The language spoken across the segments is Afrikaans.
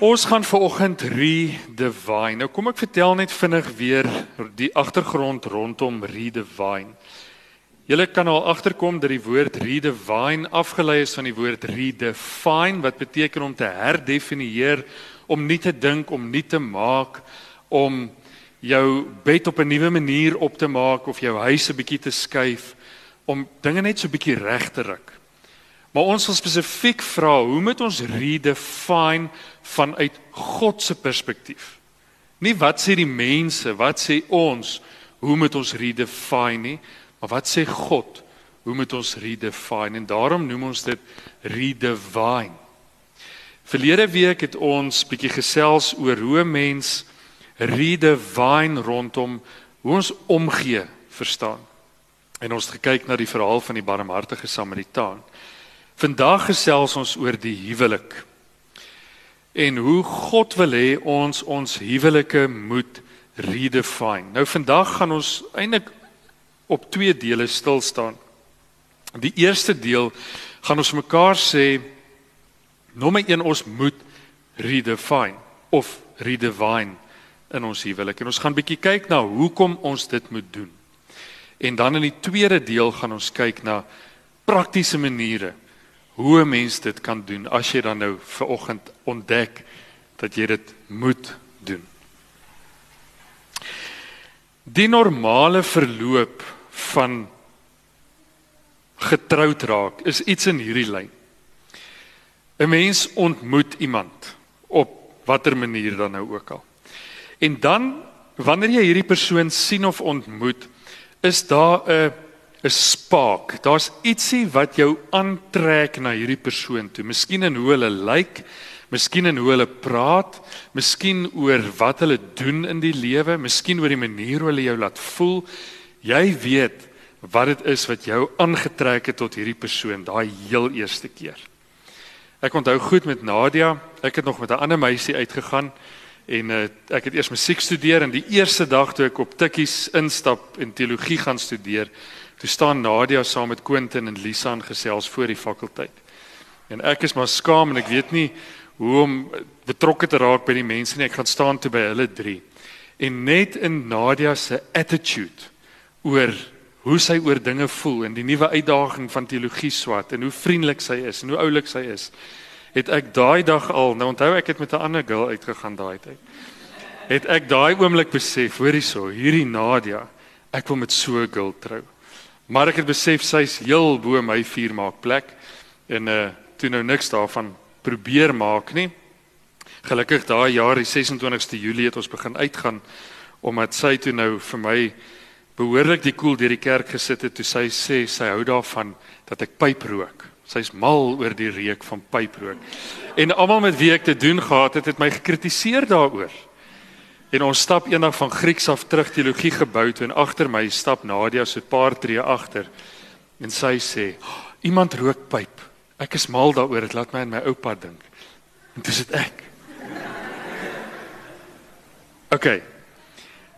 Ons gaan vanoggend redefine. Nou kom ek vertel net vinnig weer die agtergrond rondom redefine. Julle kan al agterkom dat die woord redefine afgelei is van die woord redefine wat beteken om te herdefinieer, om nie te dink, om nie te maak, om jou bed op 'n nuwe manier op te maak of jou huis 'n bietjie te skuif, om dinge net so 'n bietjie reg te ruk. Maar ons wil spesifiek vra, hoe moet ons redefine vanuit God se perspektief? Nie wat sê die mense, wat sê ons, hoe moet ons redefine nie, maar wat sê God? Hoe moet ons redefine? En daarom noem ons dit redefine. Verlede week het ons bietjie gesels oor hoe mens redefine rondom hoe ons omgee verstaan. En ons het gekyk na die verhaal van die barmhartige Samaritaan. Vandag gesels ons oor die huwelik. En hoe God wil hê ons ons huwelike moet redefine. Nou vandag gaan ons eintlik op twee dele stil staan. Die eerste deel gaan ons mekaar sê nommer 1 ons moet redefine of redefine in ons huwelik. En ons gaan bietjie kyk na hoekom ons dit moet doen. En dan in die tweede deel gaan ons kyk na praktiese maniere hoe 'n mens dit kan doen as jy dan nou ver oggend ontdek dat jy dit moet doen. Die normale verloop van getroud raak is iets in hierdie lyn. 'n Mens ontmoet iemand op watter manier dan nou ook al. En dan wanneer jy hierdie persoon sien of ontmoet, is daar 'n 'n spark. Daar's ietsie wat jou aantrek na hierdie persoon toe. Miskien in hoe hulle lyk, miskien in hoe hulle praat, miskien oor wat hulle doen in die lewe, miskien oor die manier hoe hulle jou laat voel. Jy weet wat dit is wat jou aangetrek het tot hierdie persoon daai heel eerste keer. Ek onthou goed met Nadia. Ek het nog met 'n ander meisie uitgegaan en uh, ek het eers musiek studeer en die eerste dag toe ek op Tikkies instap en teologie gaan studeer, Toe staan Nadia saam met Quentin en Lisa in gesels voor die fakulteit. En ek is maar skaam en ek weet nie hoe om betrokke te raak by die mense nie. Ek gaan staan toe by hulle drie. En net in Nadia se attitude oor hoe sy oor dinge voel en die nuwe uitdaging van teologie swat en hoe vriendelik sy is en hoe oulik sy is, het ek daai dag al, nou onthou ek het met 'n ander girl uitgegaan daai tyd. Het ek daai oomblik besef, hoorie so, hierdie Nadia, ek wil met so 'n girl trou. Maar ek het besef sy's heel bo my vuur maak plek en uh toe nou niks daarvan probeer maak nie. Gelukkig daai jaar die 26ste Julie het ons begin uitgaan omdat sy toe nou vir my behoorlik die koel deur die kerk gesit het toe sy sê sy hou daarvan dat ek pyp rook. Sy's mal oor die reuk van pyprook. En almal met wie ek te doen gehad het, het my gekritiseer daaroor. En ons stap eendag van Grieks af terug teologie gebou toe en agter my stap Nadia so 'n paar tree agter. En sy sê: oh, "Iemand rook pyp. Ek is mal daaroor, dit laat my aan my oupa dink." En dis dit ek. OK.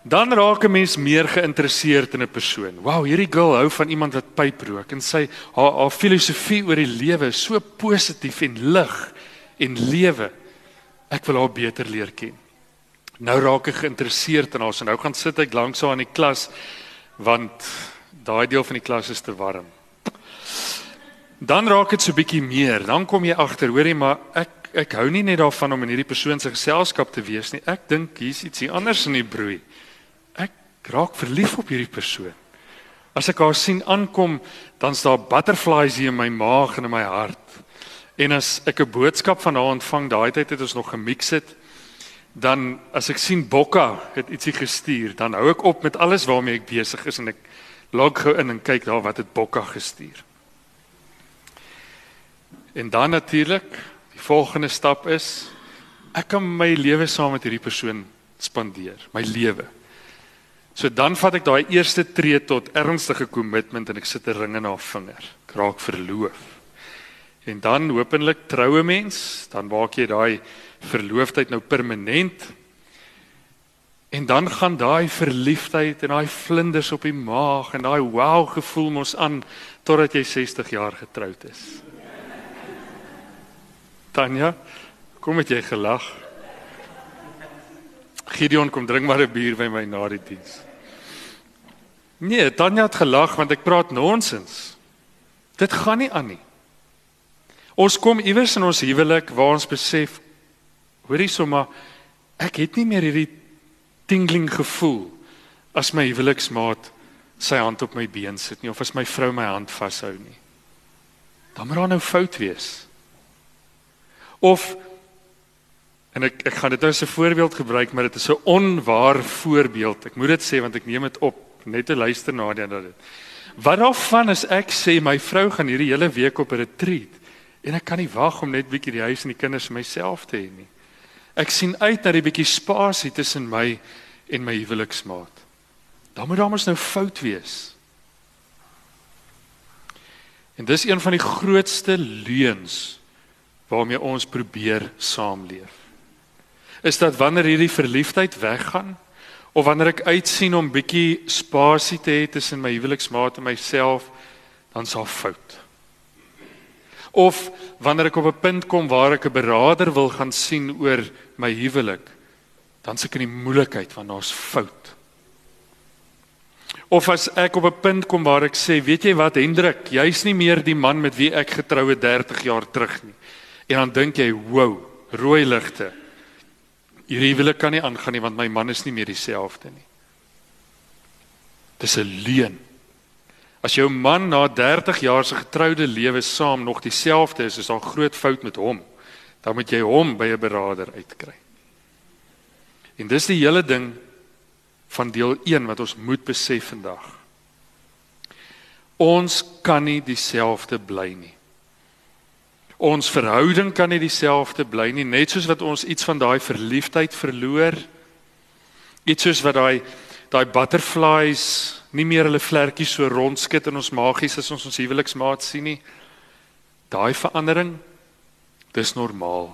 Dan raak 'n mens meer geïnteresseerd in 'n persoon. Wow, hierdie girl hou van iemand wat pyp rook en sy haar haar filosofie oor die lewe is so positief en lig en lewe. Ek wil haar beter leer ken. Nou raak ek geïnteresseerd in haar. So nou gaan sit ek langs haar in die klas want daai deel van die klas is te warm. Dan raak dit so bietjie meer. Dan kom jy agter, hoorie, maar ek ek hou nie net daarvan om in hierdie persoon se geselskap te wees nie. Ek dink hier's ietsie anders in die broei. Ek raak verlief op hierdie persoon. As ek haar sien aankom, dan's daar butterflies hier in my maag en in my hart. En as ek 'n boodskap van haar ontvang, daai tyd het ons nog gemix het dan as ek sien Bokka het ietsie gestuur, dan hou ek op met alles waarmee ek besig is en ek log gou in en kyk daar wat het Bokka gestuur. En dan natuurlik, die volgende stap is ek kan my lewe saam met hierdie persoon spandeer, my lewe. So dan vat ek daai eerste tree tot ernstige kommitment en ek sit 'n ring in haar vinger. Ek raak verloof. En dan hopelik troue mens, dan maak jy daai verloofdheid nou permanent. En dan gaan daai verliefdheid en daai vlinders op die maag en daai wow gevoel mos aan totdat jy 60 jaar getroud is. Tanya, kom met jy gelag. Gideon kom drink maar 'n bier by my na die diens. Nee, Tanya het gelag want ek praat nonsens. Dit gaan nie aan nie. Ons kom iewers in ons huwelik waar ons besef hoorie sommer ek het nie meer hierdie tingling gevoel as my huweliksmaat sy hand op my been sit nie of as my vrou my hand vashou nie. Dan moet daar nou fout wees. Of en ek ek gaan dit nou as 'n voorbeeld gebruik, maar dit is 'n onwaar voorbeeld. Ek moet dit sê want ek neem dit op net te luister na dit dat dit. Wat daarvan as ek sê my vrou gaan hierdie hele week op 'n retreat en ek kan nie wag om net bietjie die huis en die kinders vir myself te hê nie. Ek sien uit na die bietjie spasie tussen my en my huweliksmaat. Dan moet daar mos nou fout wees. En dis een van die grootste leuns waarmee ons probeer saamleef. Is dat wanneer hierdie verliefdheid weggaan of wanneer ek uitsien om bietjie spasie te hê tussen my huweliksmaat en myself, dan sal fout. Of wanneer ek op 'n punt kom waar ek 'n beraader wil gaan sien oor my huwelik, dan se ek in die moeilikheid want daar's fout. Of as ek op 'n punt kom waar ek sê, weet jy wat Hendrik, jy's nie meer die man met wie ek getrou het 30 jaar terug nie. En dan dink jy, "Wow, rooi ligte. Hierdie huwelik kan nie aangaan nie want my man is nie meer dieselfde nie." Dis 'n leuen. As jou man na 30 jaar se getroude lewe saam nog dieselfde is, is daar groot fout met hom. Dan moet jy hom by 'n beraader uitkry. En dis die hele ding van deel 1 wat ons moet besef vandag. Ons kan nie dieselfde bly nie. Ons verhouding kan nie dieselfde bly nie, net soos wat ons iets van daai verliefdheid verloor. Iets soos wat daai daai butterflies nie meer hulle vlekkies so rondskit in ons magies as ons ons huweliksmaat sien nie. Daai verandering dis normaal.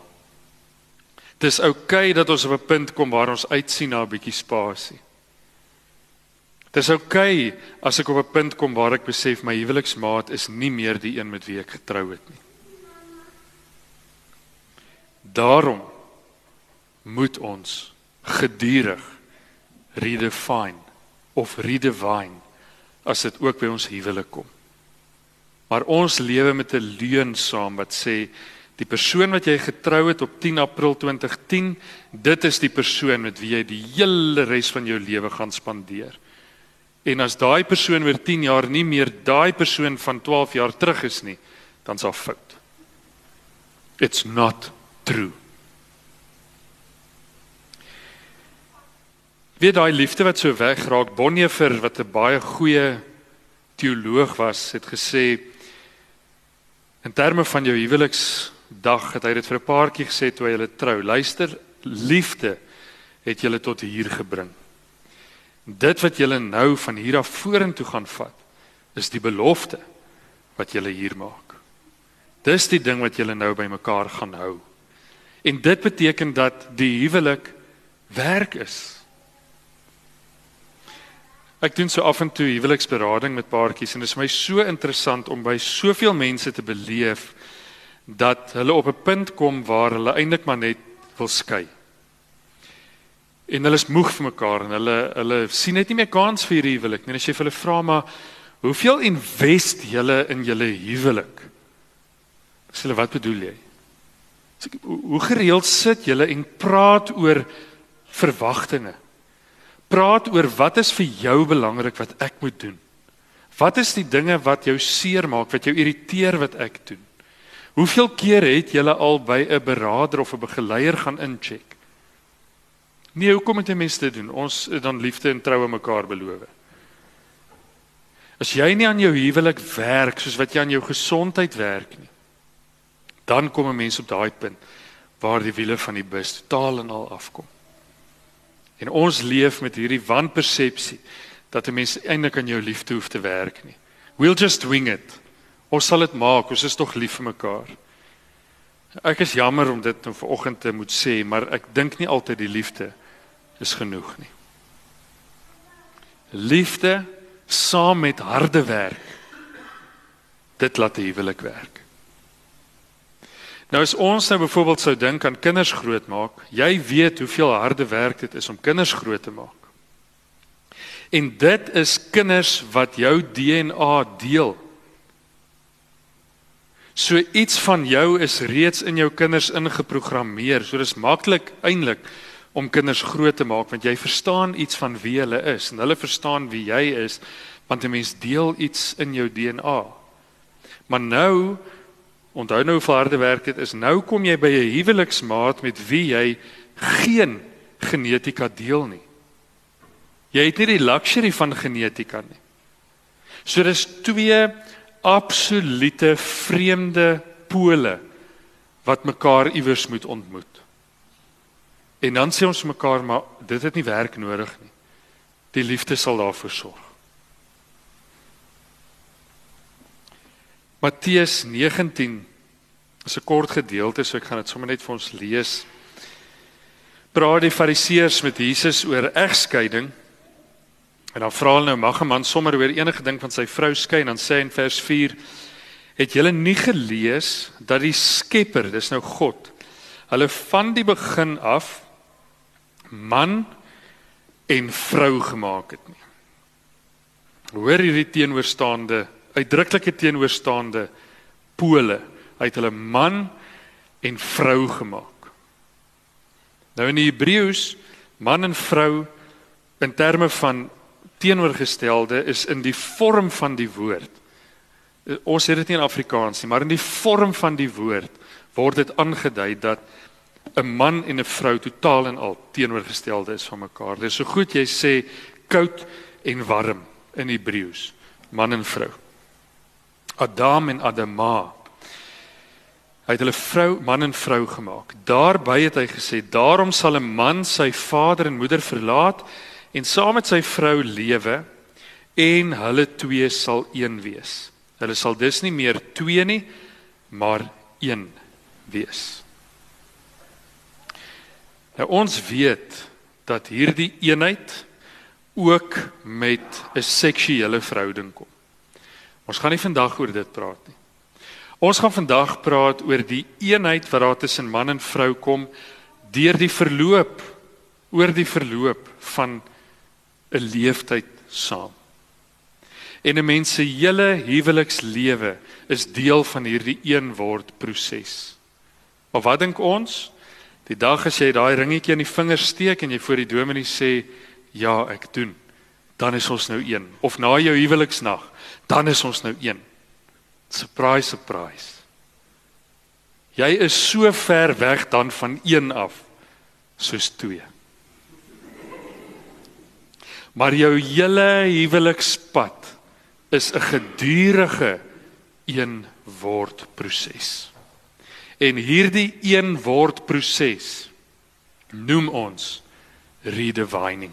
Dis oukei okay dat ons op 'n punt kom waar ons uitsien na 'n bietjie spasie. Dis oukei okay as ek op 'n punt kom waar ek besef my huweliksmaat is nie meer die een met wie ek getrou het nie. Daarom moet ons gedurig redefine of redefine as dit ook by ons huwelik kom. Maar ons lewe met 'n leuen saam wat sê die persoon wat jy getrou het op 10 April 2010, dit is die persoon met wie jy die hele res van jou lewe gaan spandeer. En as daai persoon oor 10 jaar nie meer daai persoon van 12 jaar terug is nie, dan sal fout. It's not true. Wie daai liefde wat so wegraak, Bonhoeffer wat 'n baie goeie teoloog was, het gesê in terme van jou huweliksdag het hy dit vir 'n paartjie gesê toe hy hulle trou. Luister, liefde het julle tot hier gebring. Dit wat julle nou van hier af vorentoe gaan vat, is die belofte wat julle hier maak. Dis die ding wat julle nou bymekaar gaan hou. En dit beteken dat die huwelik werk is. Ek doen so af en toe huweliksberading met paartjies en dit is my so interessant om by soveel mense te beleef dat hulle op 'n punt kom waar hulle eintlik maar net wil skei en hulle is moeg vir mekaar en hulle hulle sien net nie meer kans vir hierdie huwelik nie. En as jy vir hulle vra maar hoeveel invest julle in julle huwelik? Sê hulle wat bedoel jy? Sê hoe gereeld sit julle en praat oor verwagtinge? Praat oor wat is vir jou belangrik wat ek moet doen? Wat is die dinge wat jou seermaak, wat jou irriteer wat ek doen? Hoeveel keer het julle al by 'n beraader of 'n begeleier gaan incheck? Nee, hoekom moet 'n mens dit doen? Ons dan liefde en troue mekaar beloof. As jy nie aan jou huwelik werk soos wat jy aan jou gesondheid werk nie, dan kom 'n mens op daai punt waar die wiele van die bus totaal en al afkom. En ons leef met hierdie wanpersepsie dat 'n mens eintlik aan jou liefde hoef te werk nie. We'll just wing it. Ons sal dit maak. Ons is tog lief vir mekaar. Ek is jammer om dit nou vanoggend te moet sê, maar ek dink nie altyd die liefde is genoeg nie. Liefde saam met harde werk. Dit laat die huwelik werk. Nou as ons nou byvoorbeeld sou dink aan kinders grootmaak, jy weet hoeveel harde werk dit is om kinders groot te maak. En dit is kinders wat jou DNA deel. So iets van jou is reeds in jou kinders ingeprogrammeer. So dis maklik eintlik om kinders groot te maak want jy verstaan iets van wie hulle is en hulle verstaan wie jy is want 'n mens deel iets in jou DNA. Maar nou onthou nou hoe harde werk dit is. Nou kom jy by 'n huweliksmaat met wie jy geen genetika deel nie. Jy het nie die luxury van genetika nie. So dis twee absolute vreemde pole wat mekaar iewers moet ontmoet. En dan sê ons mekaar maar dit het nie werk nodig nie. Die liefde sal daarvoor sorg. Matteus 19 is 'n kort gedeelte, so ek gaan dit sommer net vir ons lees. Praat die Fariseërs met Jesus oor egskeiding. En dan vra hulle nou mag 'n man sommer oor enige ding van sy vrou skei en dan sê hy in vers 4: Het julle nie gelees dat die Skepper, dis nou God, hulle van die begin af man en vrou gemaak het nie? Hoor hierdie teenoorstaande uitdruklike teenoorstaande pole uit hulle man en vrou gemaak. Nou in die Hebreëus man en vrou in terme van teenoorgestelde is in die vorm van die woord. Ons het dit nie in Afrikaans nie, maar in die vorm van die woord word dit aangedui dat 'n man en 'n vrou totaal en al teenoorgestelde is van mekaar. Dit is so goed jy sê koud en warm in Hebreëus, man en vrou. Adam en Adama. Hy het hulle vrou, man en vrou gemaak. Daarby het hy gesê: "Daarom sal 'n man sy vader en moeder verlaat en saam met sy vrou lewe en hulle twee sal een wees." Hulle sal dus nie meer twee nie, maar een wees. Nou ons weet dat hierdie eenheid ook met 'n seksuele verhouding kom. Ons gaan nie vandag oor dit praat nie. Ons gaan vandag praat oor die eenheid wat daar tussen man en vrou kom deur die verloop oor die verloop van 'n leeftyd saam. En 'n mens se hele huwelikslewe is deel van hierdie een word proses. Maar wat dink ons? Die dag as jy daai ringetjie in die vinger steek en jy voor die dominee sê ja, ek doen, dan is ons nou een. Of na jou huweliksnag dan is ons nou een. Surprise surprise. Jy is so ver weg dan van een af soos twee. Maar jou hele huwelikspad is 'n gedurende een word proses. En hierdie een word proses noem ons redefining.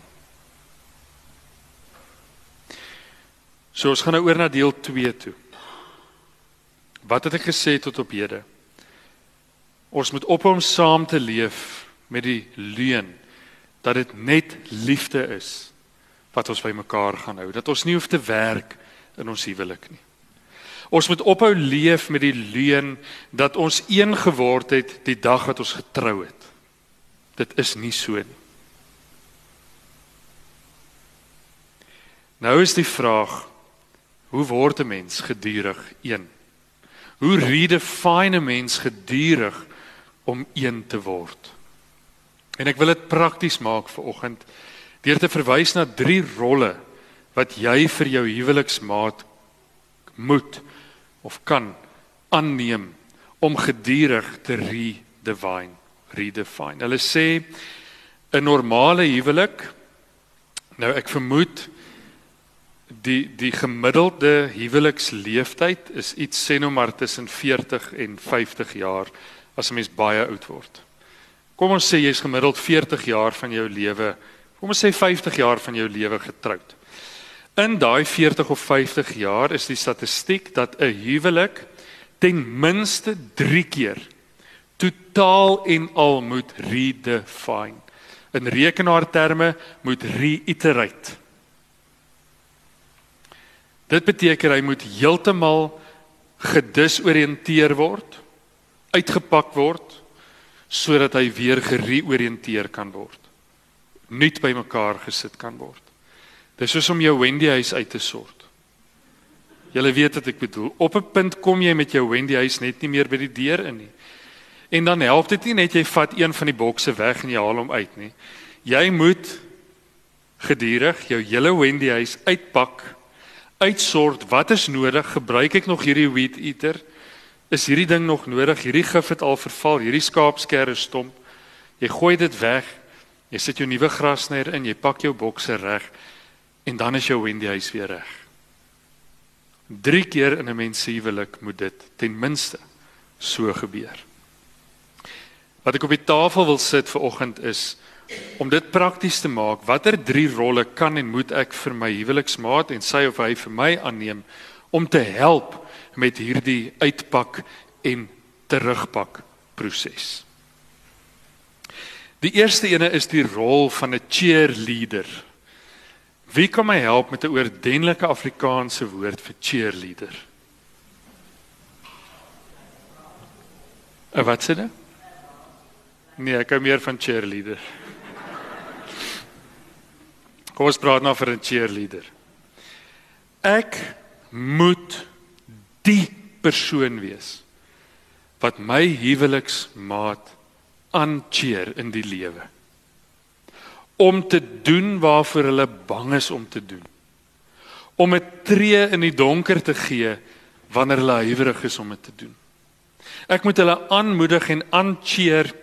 So ons gaan nou oor na deel 2 toe. Wat het ek gesê tot op hede? Ons moet ophou om saam te leef met die leuen dat dit net liefde is wat ons by mekaar gaan hou. Dat ons nie hoef te werk in ons huwelik nie. Ons moet ophou leef met die leuen dat ons een geword het die dag wat ons getrou het. Dit is nie so nie. Nou is die vraag Hoe word 'n mens gedurig een? Hoe redefine 'n mens gedurig om een te word? En ek wil dit prakties maak vir oggend deur te verwys na drie rolle wat jy vir jou huweliksmaat moet of kan aanneem om gedurig te redefine, redefine. Hulle sê 'n normale huwelik nou ek vermoed die die gemiddelde huweliksleeftyd is iets sê nou maar tussen 40 en 50 jaar as 'n mens baie oud word. Kom ons sê jy's gemiddeld 40 jaar van jou lewe, kom ons sê 50 jaar van jou lewe getroud. In daai 40 of 50 jaar is die statistiek dat 'n huwelik ten minste 3 keer totaal en al moet redefine. In rekenaarterme moet reiterate Dit beteken hy moet heeltemal gedisoriënteer word, uitgepak word sodat hy weer gereoriënteer kan word. Nuut bymekaar gesit kan word. Dis soos om jou Wendy huis uit te sort. Julle weet wat ek bedoel. Op 'n punt kom jy met jou Wendy huis net nie meer by die deur in nie. En dan help dit nie net jy vat een van die bokse weg en jy haal hom uit nie. Jy moet gedurig jou hele Wendy huis uitpak, uitsort wat is nodig, gebruik ek nog hierdie weed eater? Is hierdie ding nog nodig? Hierdie gif het al verval, hierdie skaapskerre stomp. Jy gooi dit weg. Jy sit jou nuwe grasnyer in, jy pak jou bokse reg en dan is jou Wendy huis weer reg. Drie keer in 'n mens se huwelik moet dit ten minste so gebeur. Wat ek op die tafel wil sit vir oggend is om dit prakties te maak. Watter drie rolle kan en moet ek vir my huweliksmaat en sy of hy vir my aanneem om te help met hierdie uitpak en terugpak proses? Die eerste ene is die rol van 'n cheerleader. Wie kan my help met 'n oordentlike Afrikaanse woord vir cheerleader? 'n Wat sê dit? Nee, ek hou meer van cheerleader. Kom ons praat nou vir 'n cheerleader. Ek moet die persoon wees wat my huweliksmaat aancheer in die lewe. Om te doen waarvoor hulle bang is om te doen. Om 'n tree in die donker te gee wanneer hulle huiwerig is om dit te doen. Ek moet hulle aanmoedig en aancheer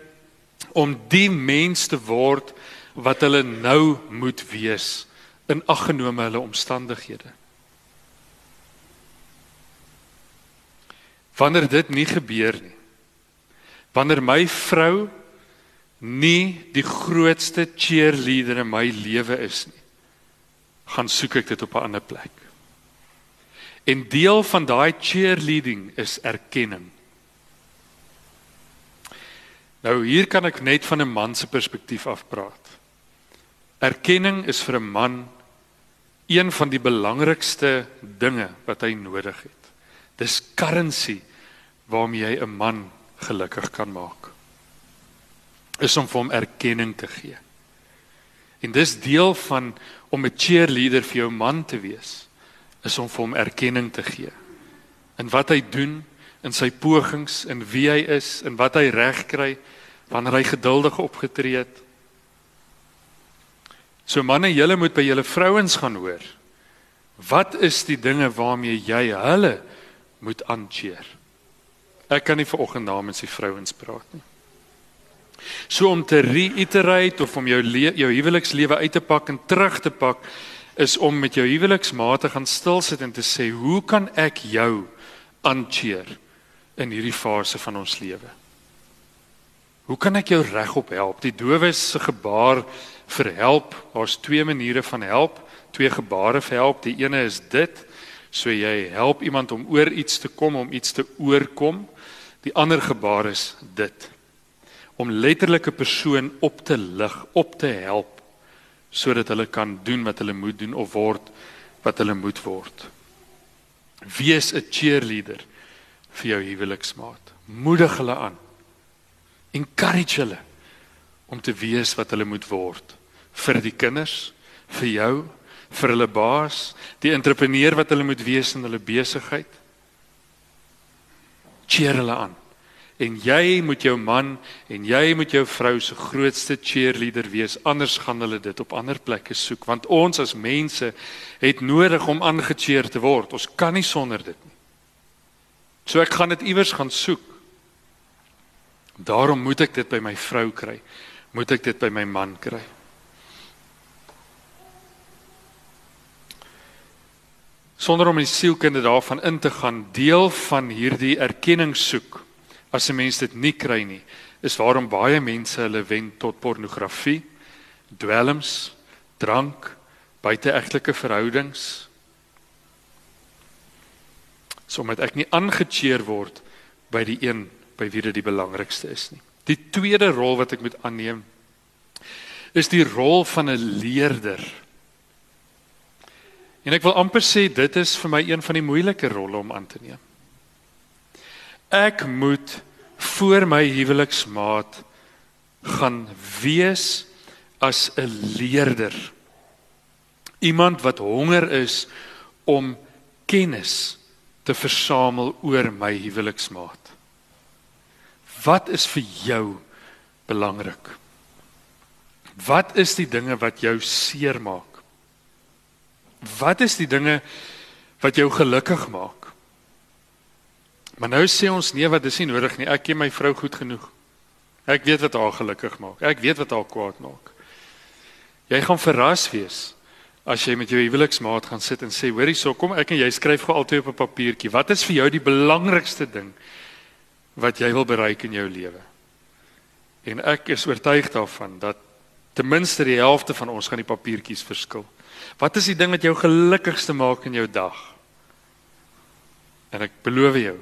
om die mens te word wat hulle nou moet wees in aggenome hulle omstandighede. Wanneer dit nie gebeur nie. Wanneer my vrou nie die grootste cheerleader in my lewe is nie, gaan soek ek dit op 'n ander plek. En deel van daai cheerleading is erkenning. Nou hier kan ek net van 'n man se perspektief af praat. Erkenning is vir 'n man een van die belangrikste dinge wat hy nodig het. Dis currency waarmee jy 'n man gelukkig kan maak. Is om vir hom erkenning te gee. En dis deel van om 'n cheerleader vir jou man te wees, is om vir hom erkenning te gee. In wat hy doen, in sy pogings, in wie hy is, in wat hy reg kry wanneer hy geduldig opgetree het, So manne, julle moet by julle vrouens gaan hoor. Wat is die dinge waarmee jy hulle moet aancheer? Ek kan nie vanoggend namens die vrouens praat nie. So om te reiterate of om jou jou huwelikslewe uit te pak en terug te pak is om met jou huweliksmaat te gaan stil sit en te sê, "Hoe kan ek jou aancheer in hierdie fase van ons lewe?" Hoe kan ek jou regop help? Die dowe se gebaar vir help. Daar's twee maniere van help, twee gebare vir help. Die ene is dit, so jy help iemand om oor iets te kom, om iets te oorkom. Die ander gebaar is dit om letterlike persoon op te lig, op te help sodat hulle kan doen wat hulle moet doen of word wat hulle moet word. Wees 'n cheerleader vir jou huweliksmaat. Moedig hulle aan. Encourage hulle om te wees wat hulle moet word vir die kinders, vir jou, vir hulle baas, die entrepreneur wat hulle moet wees in hulle besigheid. Cheer hulle aan. En jy moet jou man en jy moet jou vrou se grootste cheerleader wees, anders gaan hulle dit op ander plekke soek want ons as mense het nodig om aangecheer te word. Ons kan nie sonder dit nie. So ek gaan dit iewers gaan soek. Daarom moet ek dit by my vrou kry. Moet ek dit by my man kry? sonder om in sielkunde daarvan in te gaan, deel van hierdie erkenning soek as 'n mens dit nie kry nie, is waarom baie mense hulle wend tot pornografie, dwelms, drank, buiteegtelike verhoudings. Sommige ek nie aangecheer word by die een by wie dit die belangrikste is nie. Die tweede rol wat ek moet aanneem is die rol van 'n leerder. En ek wil amper sê dit is vir my een van die moeilike rolle om aan te neem. Ek moet voor my huweliksmaat gaan wees as 'n leerder. Iemand wat honger is om kennis te versamel oor my huweliksmaat. Wat is vir jou belangrik? Wat is die dinge wat jou seermaak? Wat is die dinge wat jou gelukkig maak? Maar nou sê ons nee, wat is nie nodig nie. Ek ken my vrou goed genoeg. Ek weet wat haar gelukkig maak. Ek weet wat haar kwaad maak. Jy gaan verras wees as jy met jou huweliksmaat gaan sit en sê, "Hoorie, so kom ek en jy skryf gou altyd op 'n papiertjie. Wat is vir jou die belangrikste ding wat jy wil bereik in jou lewe?" En ek is oortuig daarvan dat ten minste die helfte van ons gaan die papiertjies verskil. Wat is die ding wat jou gelukkigste maak in jou dag? En ek beloof jou,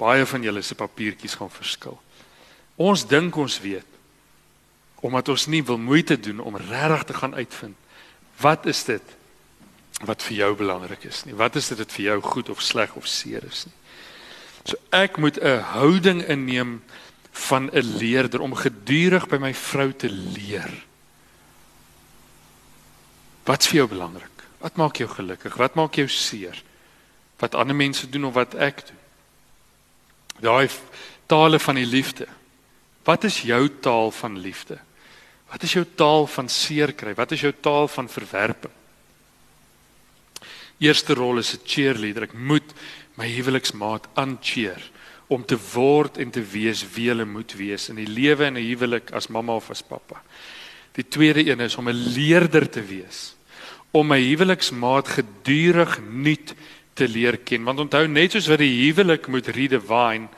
baie van julle se papiertjies gaan verskil. Ons dink ons weet omdat ons nie wil moeite doen om regtig te gaan uitvind wat is dit wat vir jou belangrik is nie. Wat is dit wat vir jou goed of sleg of seer is nie. So ek moet 'n houding inneem van 'n leerder om gedurig by my vrou te leer. Wat's vir jou belangrik? Wat maak jou gelukkig? Wat maak jou seer? Wat ander mense doen of wat ek doen? Daai tale van die liefde. Wat is jou taal van liefde? Wat is jou taal van seer kry? Wat is jou taal van verwerping? Eerste rol is 'n cheerleader. Ek moet my huweliksmaat aancheer om te word en te wees wie hulle moet wees in die lewe en 'n huwelik as mamma of as pappa. Die tweede een is om 'n leerder te wees. Om my huweliksmaat gedurig nuut te leer ken. Want onthou net soos wat die huwelik moet redefine,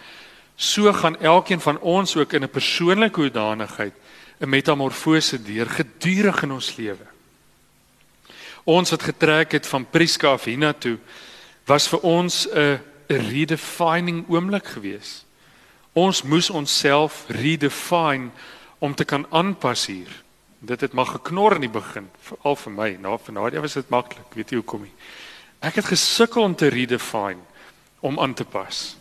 so gaan elkeen van ons ook in 'n persoonlike hoedanigheid 'n metamorfose deur gedurig in ons lewe. Ons wat getrek het van Priska af hiernatoe was vir ons 'n redefining oomblik gewees. Ons moes onsself redefine om te kan aanpas hier. Dit het maar geknor in die begin, veral vir my. Na vir Nadia was dit maklik, weet jy hoekom nie. Ek het gesukkel om te redefine om aan te pas.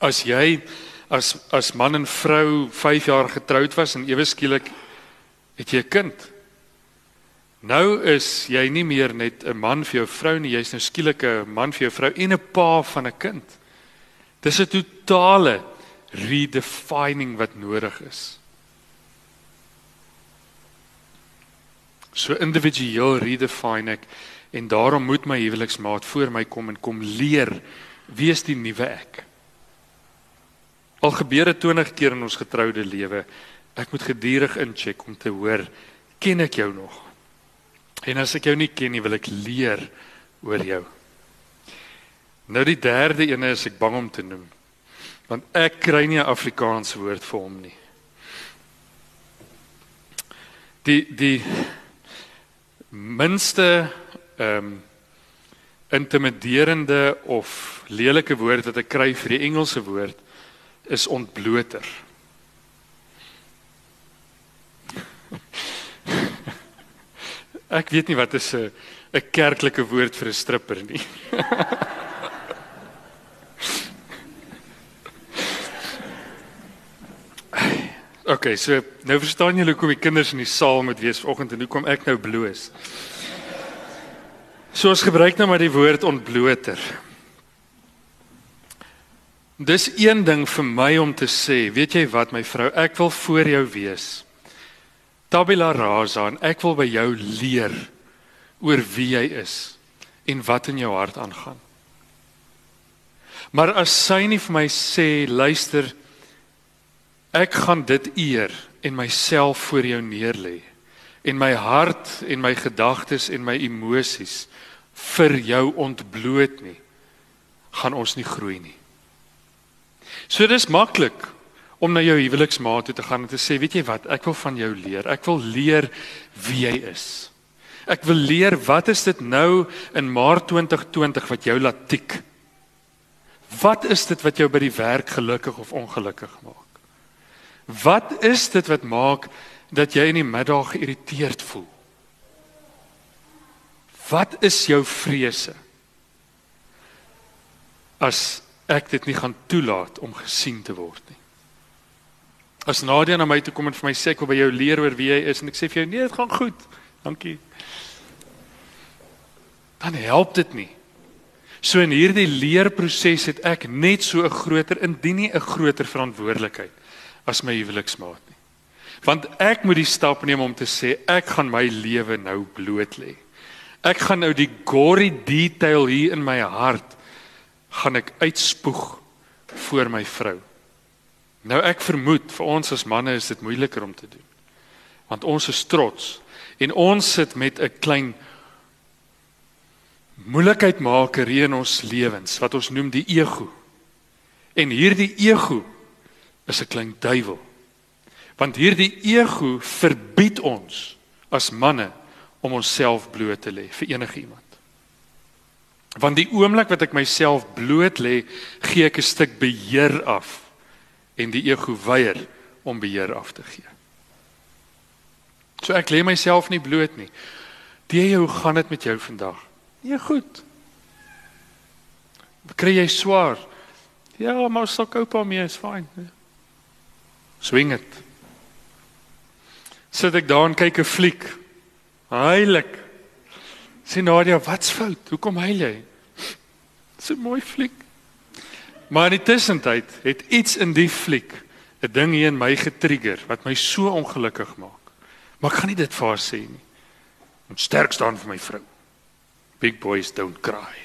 As jy as as man en vrou 5 jaar getroud was en ewe skielik het jy 'n kind. Nou is jy nie meer net 'n man vir jou vrou nie, jy's nou skielik 'n man vir jou vrou en 'n pa van 'n kind. Dis 'n totale redefining wat nodig is. So individueel redefine ek en daarom moet my huweliksmaat voor my kom en kom leer wie is die nuwe ek. Al gebeur dit 20 keer in ons getroude lewe, ek moet gedurig incheck om te hoor, ken ek jou nog? En as ek jou nie ken nie, wil ek leer oor jou. Nou die derde een is ek bang om te noem. Want ek kry nie 'n Afrikaanse woord vir hom nie. Die die minste ehm um, intimiderende of lelike woord wat ek kry vir die Engelse woord is ontbloter. Ek weet nie wat is 'n 'n kerklike woord vir 'n stripper nie. Okay, so nou verstaan julle hoekom die kinders in die saal moet wees vanoggend en hoekom ek nou bloos. So ons gebruik nou maar die woord ontbloter. Dis een ding vir my om te sê, weet jy wat my vrou, ek wil voor jou wees. Tabula rasa en ek wil by jou leer oor wie jy is en wat in jou hart aangaan. Maar as sy nie vir my sê, luister, ek gaan dit eer en myself voor jou neerlê en my hart en my gedagtes en my emosies vir jou ontbloot nie, gaan ons nie groei nie. So dis maklik om na jou huweliksmaat toe te gaan en te sê, weet jy wat, ek wil van jou leer. Ek wil leer wie jy is. Ek wil leer wat is dit nou in Maart 2020 wat jou laat tik? Wat is dit wat jou by die werk gelukkig of ongelukkig maak? Wat is dit wat maak dat jy in die middag geïrriteerd voel? Wat is jou vrese? As ek dit nie gaan toelaat om gesien te word nie. As Nadia na my toe kom en vir my sê ek wil by jou leer oor wie jy is en ek sê vir jou nee, dit gaan goed. Dankie. Dan help dit nie. So in hierdie leerproses het ek net so 'n groter indien nie 'n groter verantwoordelikheid as my huweliksmaat nie. Want ek moet die stap neem om te sê ek gaan my lewe nou bloot lê. Ek gaan nou die gory detail hier in my hart gaan ek uitspoeg voor my vrou. Nou ek vermoed vir ons as manne is dit moeiliker om te doen. Want ons is trots en ons sit met 'n klein moeilikheidmaker in ons lewens wat ons noem die ego. En hierdie ego is 'n klein duiwel. Want hierdie ego verbied ons as manne om onsself bloot te lê vir enigiemand. Want die oomblik wat ek myself bloot lê, gee ek 'n stuk beheer af en die ego weier om beheer af te gee. So ek lê myself nie bloot nie. Die hoe gaan dit met jou vandag? Nee, goed. Kry jy swaar? Ja, maar sal koop hom mee, is fyn. Swing dit. Sit ek daar en kyk 'n fliek. Heilig. Sien Nadia, wat's fout? Hoekom huil jy? Dis 'n mooi fliek. Maar in die tussentyd het iets in die fliek 'n ding hier in my getrigger wat my so ongelukkig maak. Maar ek gaan nie dit vir haar sê nie. Moet sterk staan vir my vrou. Big boys don't cry.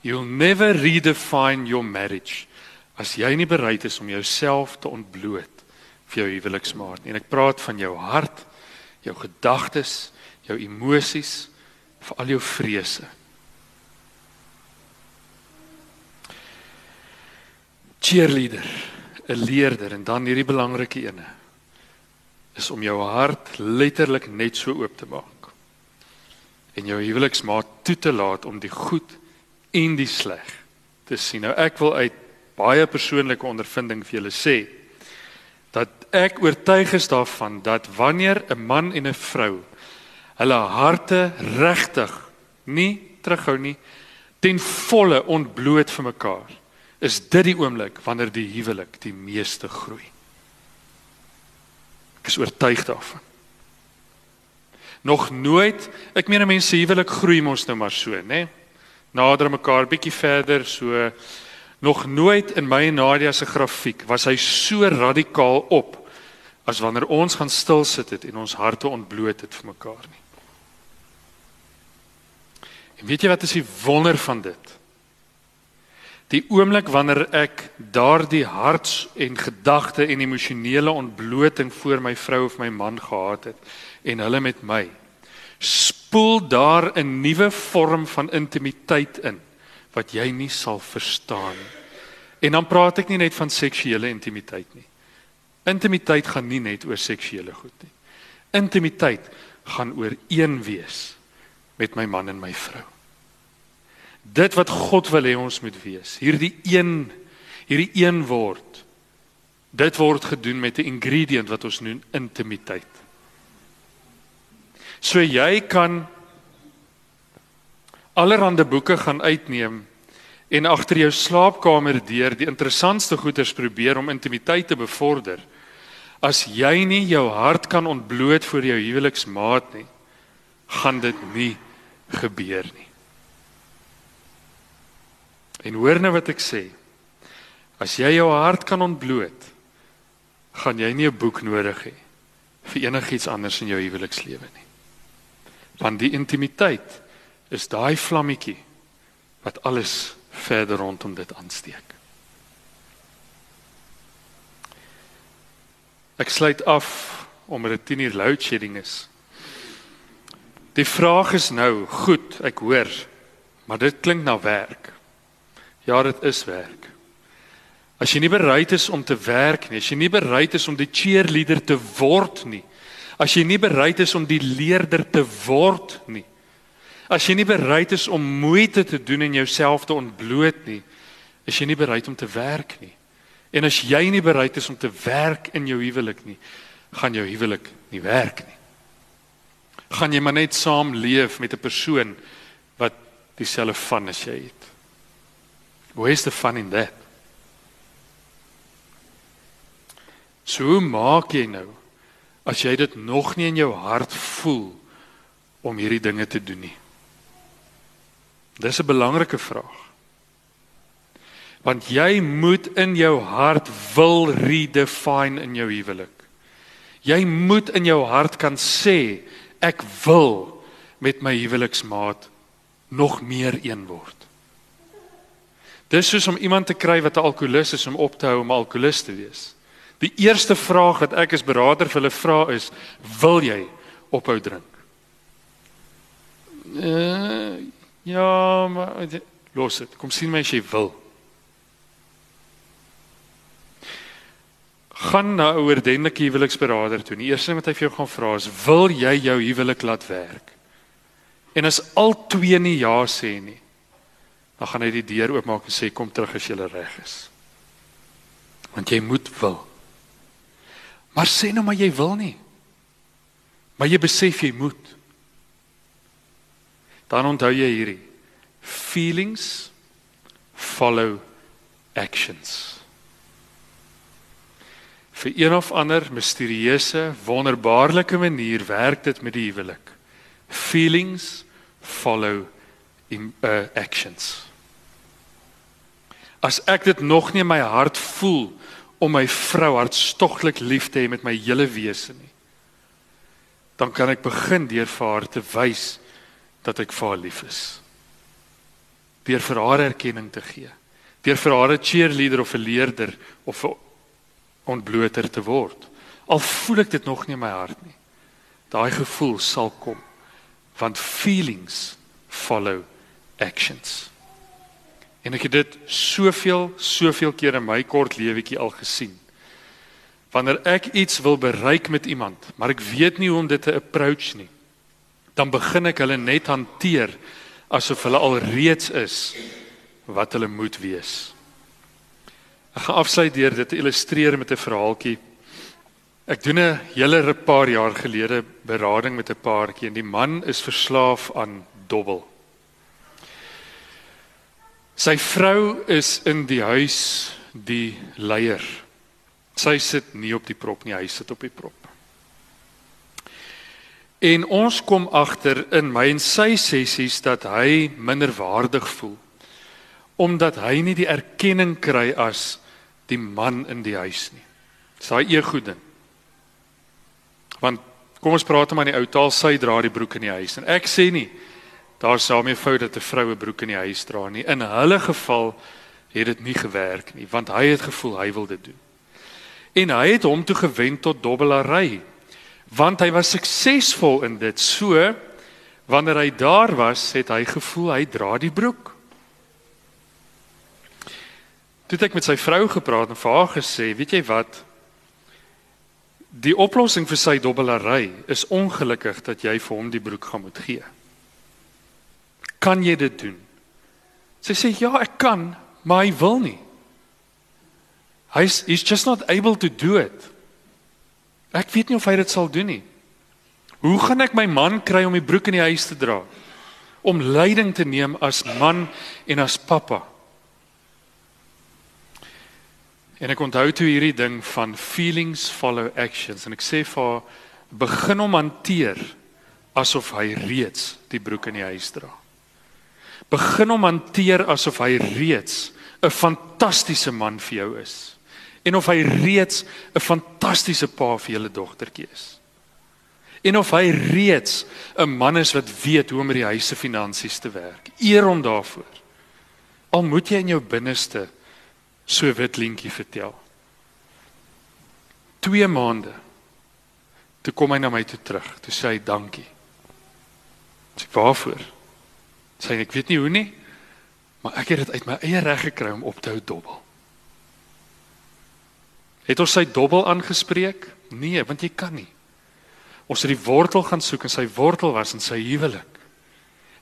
You'll never redefine your marriage as jy nie bereid is om jouself te ontbloot vir jou huweliksmaat nie. En ek praat van jou hart, jou gedagtes, jou emosies, vir al jou vrese. Cheerleader, 'n leerder en dan hierdie belangrike ene is om jou hart letterlik net so oop te maak en jou huweliksmaat toe te laat om die goed en die sleg te sien. Nou ek wil uit baie persoonlike ondervinding vir julle sê dat ek oortuig is daarvan dat wanneer 'n man en 'n vrou hulle harte regtig nie terughou nie ten volle ontbloot vir mekaar is dit die oomblik wanneer die huwelik die meeste groei. Ek is oortuig daarvan. Nog nooit, ek meen mense huwelik groei mos nou maar so, né? Nader mekaar bietjie verder, so nog nooit in my en Nadia se grafiek was hy so radikaal op as wanneer ons gaan stil sit het en ons harte ontbloot het vir mekaar nie. En weet jy wat is die wonder van dit? Die oomblik wanneer ek daardie harts en gedagte en emosionele ontbloting voor my vrou of my man gehad het en hulle met my spoel daar 'n nuwe vorm van intimiteit in wat jy nie sal verstaan nie. En dan praat ek nie net van seksuele intimiteit nie. Intimiteit gaan nie net oor seksuele goed nie. Intimiteit gaan oor een wees met my man en my vrou dit wat God wil hê ons moet wees. Hierdie een hierdie een word. Dit word gedoen met 'n ingredient wat ons noem intimiteit. So jy kan allerhande boeke gaan uitneem en agter jou slaapkamer deur die interessantste goeders probeer om intimiteit te bevorder. As jy nie jou hart kan ontbloot voor jou huweliksmaat nie, gaan dit nie gebeur nie. En hoor nou wat ek sê. As jy jou hart kan ontbloot, gaan jy nie 'n boek nodig hê vir enigiets anders in jou huwelikslewe nie. Want die intimiteit is daai vlammetjie wat alles verder rondom dit aansteek. Ek sluit af omdat dit 10 uur load shedding is. Die vraag is nou, goed, ek hoor, maar dit klink na werk. Ja, dit is werk. As jy nie bereid is om te werk nie, as jy nie bereid is om die cheerleader te word nie, as jy nie bereid is om die leerder te word nie, as jy nie bereid is om moeite te doen en jouself te ontbloot nie, is jy nie bereid om te werk nie. En as jy nie bereid is om te werk in jou huwelik nie, gaan jou huwelik nie werk nie. Gaan jy maar net saam leef met 'n persoon wat dieselfde van as jy het. Where's the fun in that? So hoe maak jy nou as jy dit nog nie in jou hart voel om hierdie dinge te doen nie? Dis 'n belangrike vraag. Want jy moet in jou hart wil redefine in jou huwelik. Jy moet in jou hart kan sê ek wil met my huweliksmaat nog meer een word. Dis soos om iemand te kry wat 'n alkolikus is om op te hou om alkolikus te wees. Die eerste vraag wat ek as beraader vir hulle vra is: "Wil jy ophou drink?" Uh, ja, maar los dit. Kom sien my as jy wil. Gaan na 'n oordentlike huweliksberader toe. Die eerste ding wat hy vir jou gaan vra is: "Wil jy jou huwelik laat werk?" En as al twee nie ja sê nie, dan gaan hy die deur oopmaak en sê: "Kom terug as jy reg is." Want jy moet wil. Maar sê nou maar jy wil nie. Maar jy besef jy moet. Dan onthou jy hierdie feelings follow actions. Vir een of ander misterieuse, wonderbaarlike manier werk dit met die huwelik. Feelings follow in uh, actions. As ek dit nog nie in my hart voel om my vrou hartstogtelik lief te hê met my hele wese nie. Dan kan ek begin deur vir haar te wys dat ek vir haar lief is. Deur vir haar erkenning te gee. Deur vir haar 'n cheerleader of 'n leerder of 'n ontbloter te word. Al voel ek dit nog nie in my hart nie. Daai gevoel sal kom want feelings follow actions. En ek het dit soveel, soveel keer in my kort lewetjie al gesien. Wanneer ek iets wil bereik met iemand, maar ek weet nie hoe om dit te approach nie, dan begin ek hulle net hanteer asof hulle al reeds is wat hulle moet wees. Ek gaan afsluit deur dit te illustreer met 'n verhaaltjie. Ek doen 'n hele paar jaar gelede berading met 'n paartjie en die man is verslaaf aan dobbel. Sy vrou is in die huis die leier. Sy sit nie op die prop nie, hy sit op die prop. En ons kom agter in my en sy sessies dat hy minderwaardig voel omdat hy nie die erkenning kry as die man in die huis nie. Dis daai ego ding. Want kom ons praat maar in die ou taal, sy dra die broek in die huis en ek sê nie Daar my fout dat 'n vroue broek in die huis dra nie. In hulle geval het dit nie gewerk nie, want hy het gevoel hy wil dit doen. En hy het hom toe gewend tot dobbelary. Want hy was suksesvol in dit. So wanneer hy daar was, het hy gevoel hy dra die broek. Toe het ek met sy vrou gepraat en vir haar gesê, weet jy wat? Die oplossing vir sy dobbelary is ongelukkig dat jy vir hom die broek gaan moet gee. Kan jy dit doen? Sy sê ja, ek kan, maar hy wil nie. Hy's he's just not able to do it. Ek weet nie of hy dit sal doen nie. Hoe gaan ek my man kry om die broek in die huis te dra? Om leiding te neem as man en as pappa. En ek onthou toe hierdie ding van feelings follow actions en ek sê vir haar begin hom hanteer asof hy reeds die broek in die huis dra begin hom hanteer asof hy reeds 'n fantastiese man vir jou is en of hy reeds 'n fantastiese pa vir julle dogtertjie is. En of hy reeds 'n man is wat weet hoe om met die huis se finansies te werk. Eer hom daarvoor. Al moet jy in jou binneste so wit lintjie vertel. 2 maande. Toe kom hy na my toe terug. Toe sê hy dankie. Sê waarvoor? Sy ek weet nie hoe nie, maar ek het dit uit my eie reg gekry om op te hou dobbel. Het ons sy dobbel aangespreek? Nee, want jy kan nie. Ons het die wortel gaan soek en sy wortel was in sy huwelik.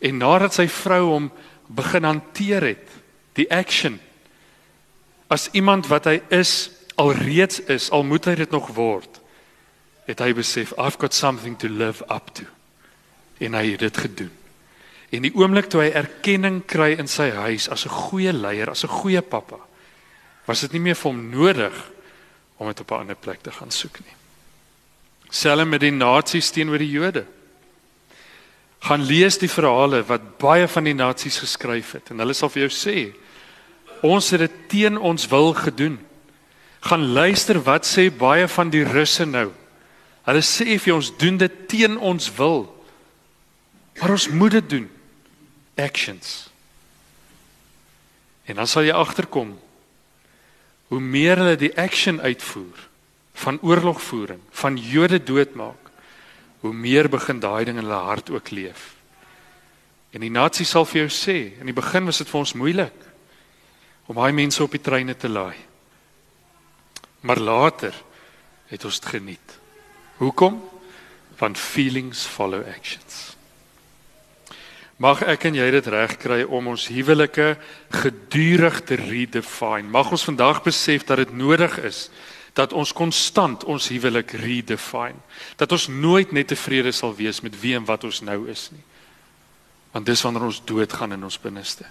En nadat sy vrou hom begin hanteer het, die action as iemand wat hy is, alreeds is, al moet hy dit nog word, het hy besef I've got something to live up to. En hy het dit gedoen. En die oomblik toe hy erkenning kry in sy huis as 'n goeie leier, as 'n goeie pappa, was dit nie meer vir hom nodig om dit op 'n ander plek te gaan soek nie. Selfs met die nasies teenoor die Jode. Gaan lees die verhale wat baie van die nasies geskryf het en hulle sal vir jou sê ons het dit teen ons wil gedoen. Gaan luister wat sê baie van die russe nou. Hulle sê vir ons doen dit teen ons wil. Maar ons moet dit doen. Actions. En dan sal jy agterkom hoe meer hulle die action uitvoer van oorlogvoering, van Jode doodmaak, hoe meer begin daai ding in hulle hart ook leef. En die nasie sal vir jou sê, in die begin was dit vir ons moeilik om daai mense op die treine te laai. Maar later het ons dit geniet. Hoekom? Want feelings follow actions. Mag ek en jy dit regkry om ons huwelike gedurig te redefine. Mag ons vandag besef dat dit nodig is dat ons konstant ons huwelik redefine. Dat ons nooit net tevrede sal wees met wie en wat ons nou is nie. Want dis wanneer ons doodgaan in ons binneste.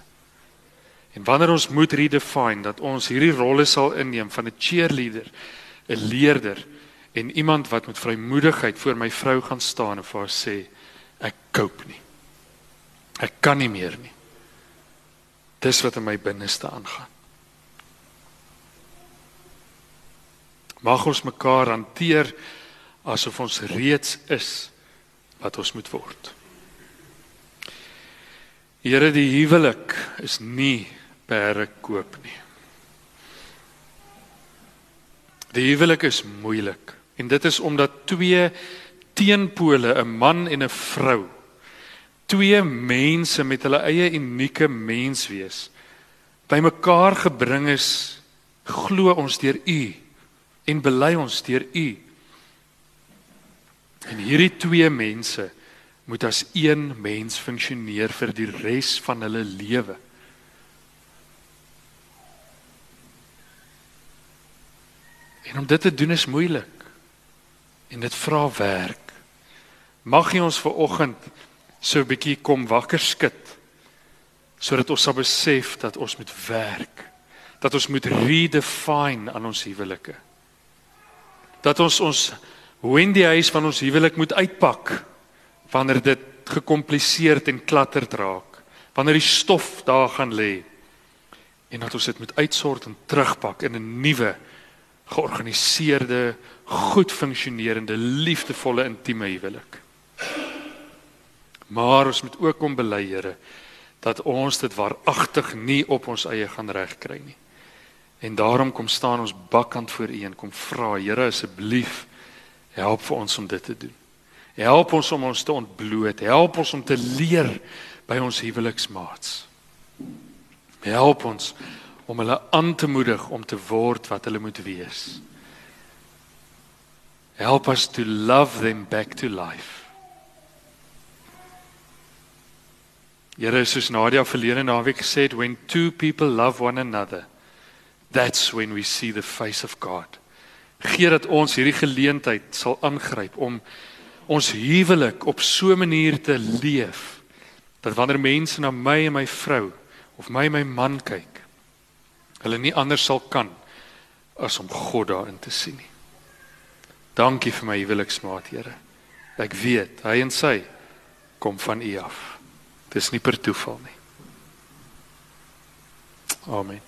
En wanneer ons moet redefine dat ons hierdie rolle sal inneem van 'n cheerleader, 'n leerder en iemand wat met vrymoedigheid voor my vrou gaan staan en vir haar sê ek koop nie. Ek kan nie meer nie. Dis wat in my binneste aangaan. Mag ons mekaar hanteer asof ons reeds is wat ons moet word. Here die huwelik is nie pere koop nie. Die huwelik is moeilik en dit is omdat twee teenpole, 'n man en 'n vrou, twee mense met hulle eie unieke menswees bymekaar gebring is glo ons deur u en bely ons deur u. En hierdie twee mense moet as een mens funksioneer vir die res van hulle lewe. En om dit te doen is moeilik en dit vra werk. Mag jy ons ver oggend so 'n bietjie kom wakker skud sodat ons sal besef dat ons moet werk dat ons moet redefine aan ons huwelike dat ons ons Wendy huis van ons huwelik moet uitpak wanneer dit gekompliseerd en klatterd raak wanneer die stof daar gaan lê en dat ons dit moet uitsort en terugpak in 'n nuwe georganiseerde goed funksionerende liefdevolle intieme huwelik Maar ons moet ook kom bely, Here, dat ons dit waaragtig nie op ons eie gaan regkry nie. En daarom kom staan ons bakkant voor U en kom vra, Here, asseblief help vir ons om dit te doen. Help ons om ons te ontbloot. Help ons om te leer by ons huweliksmaats. Help ons om hulle aan te moedig om te word wat hulle moet wees. Help us to love them back to life. Here soos Nadia verlede naweek gesê het when two people love one another that's when we see the face of God. Gee dat ons hierdie geleentheid sal aangryp om ons huwelik op so 'n manier te leef dat wanneer mense na my en my vrou of my en my man kyk hulle nie anders sal kan as om God daarin te sien nie. Dankie vir my huweliksmaat, Here. Ek weet hy en sy kom van U af. Dis nie per toeval nie. Amen.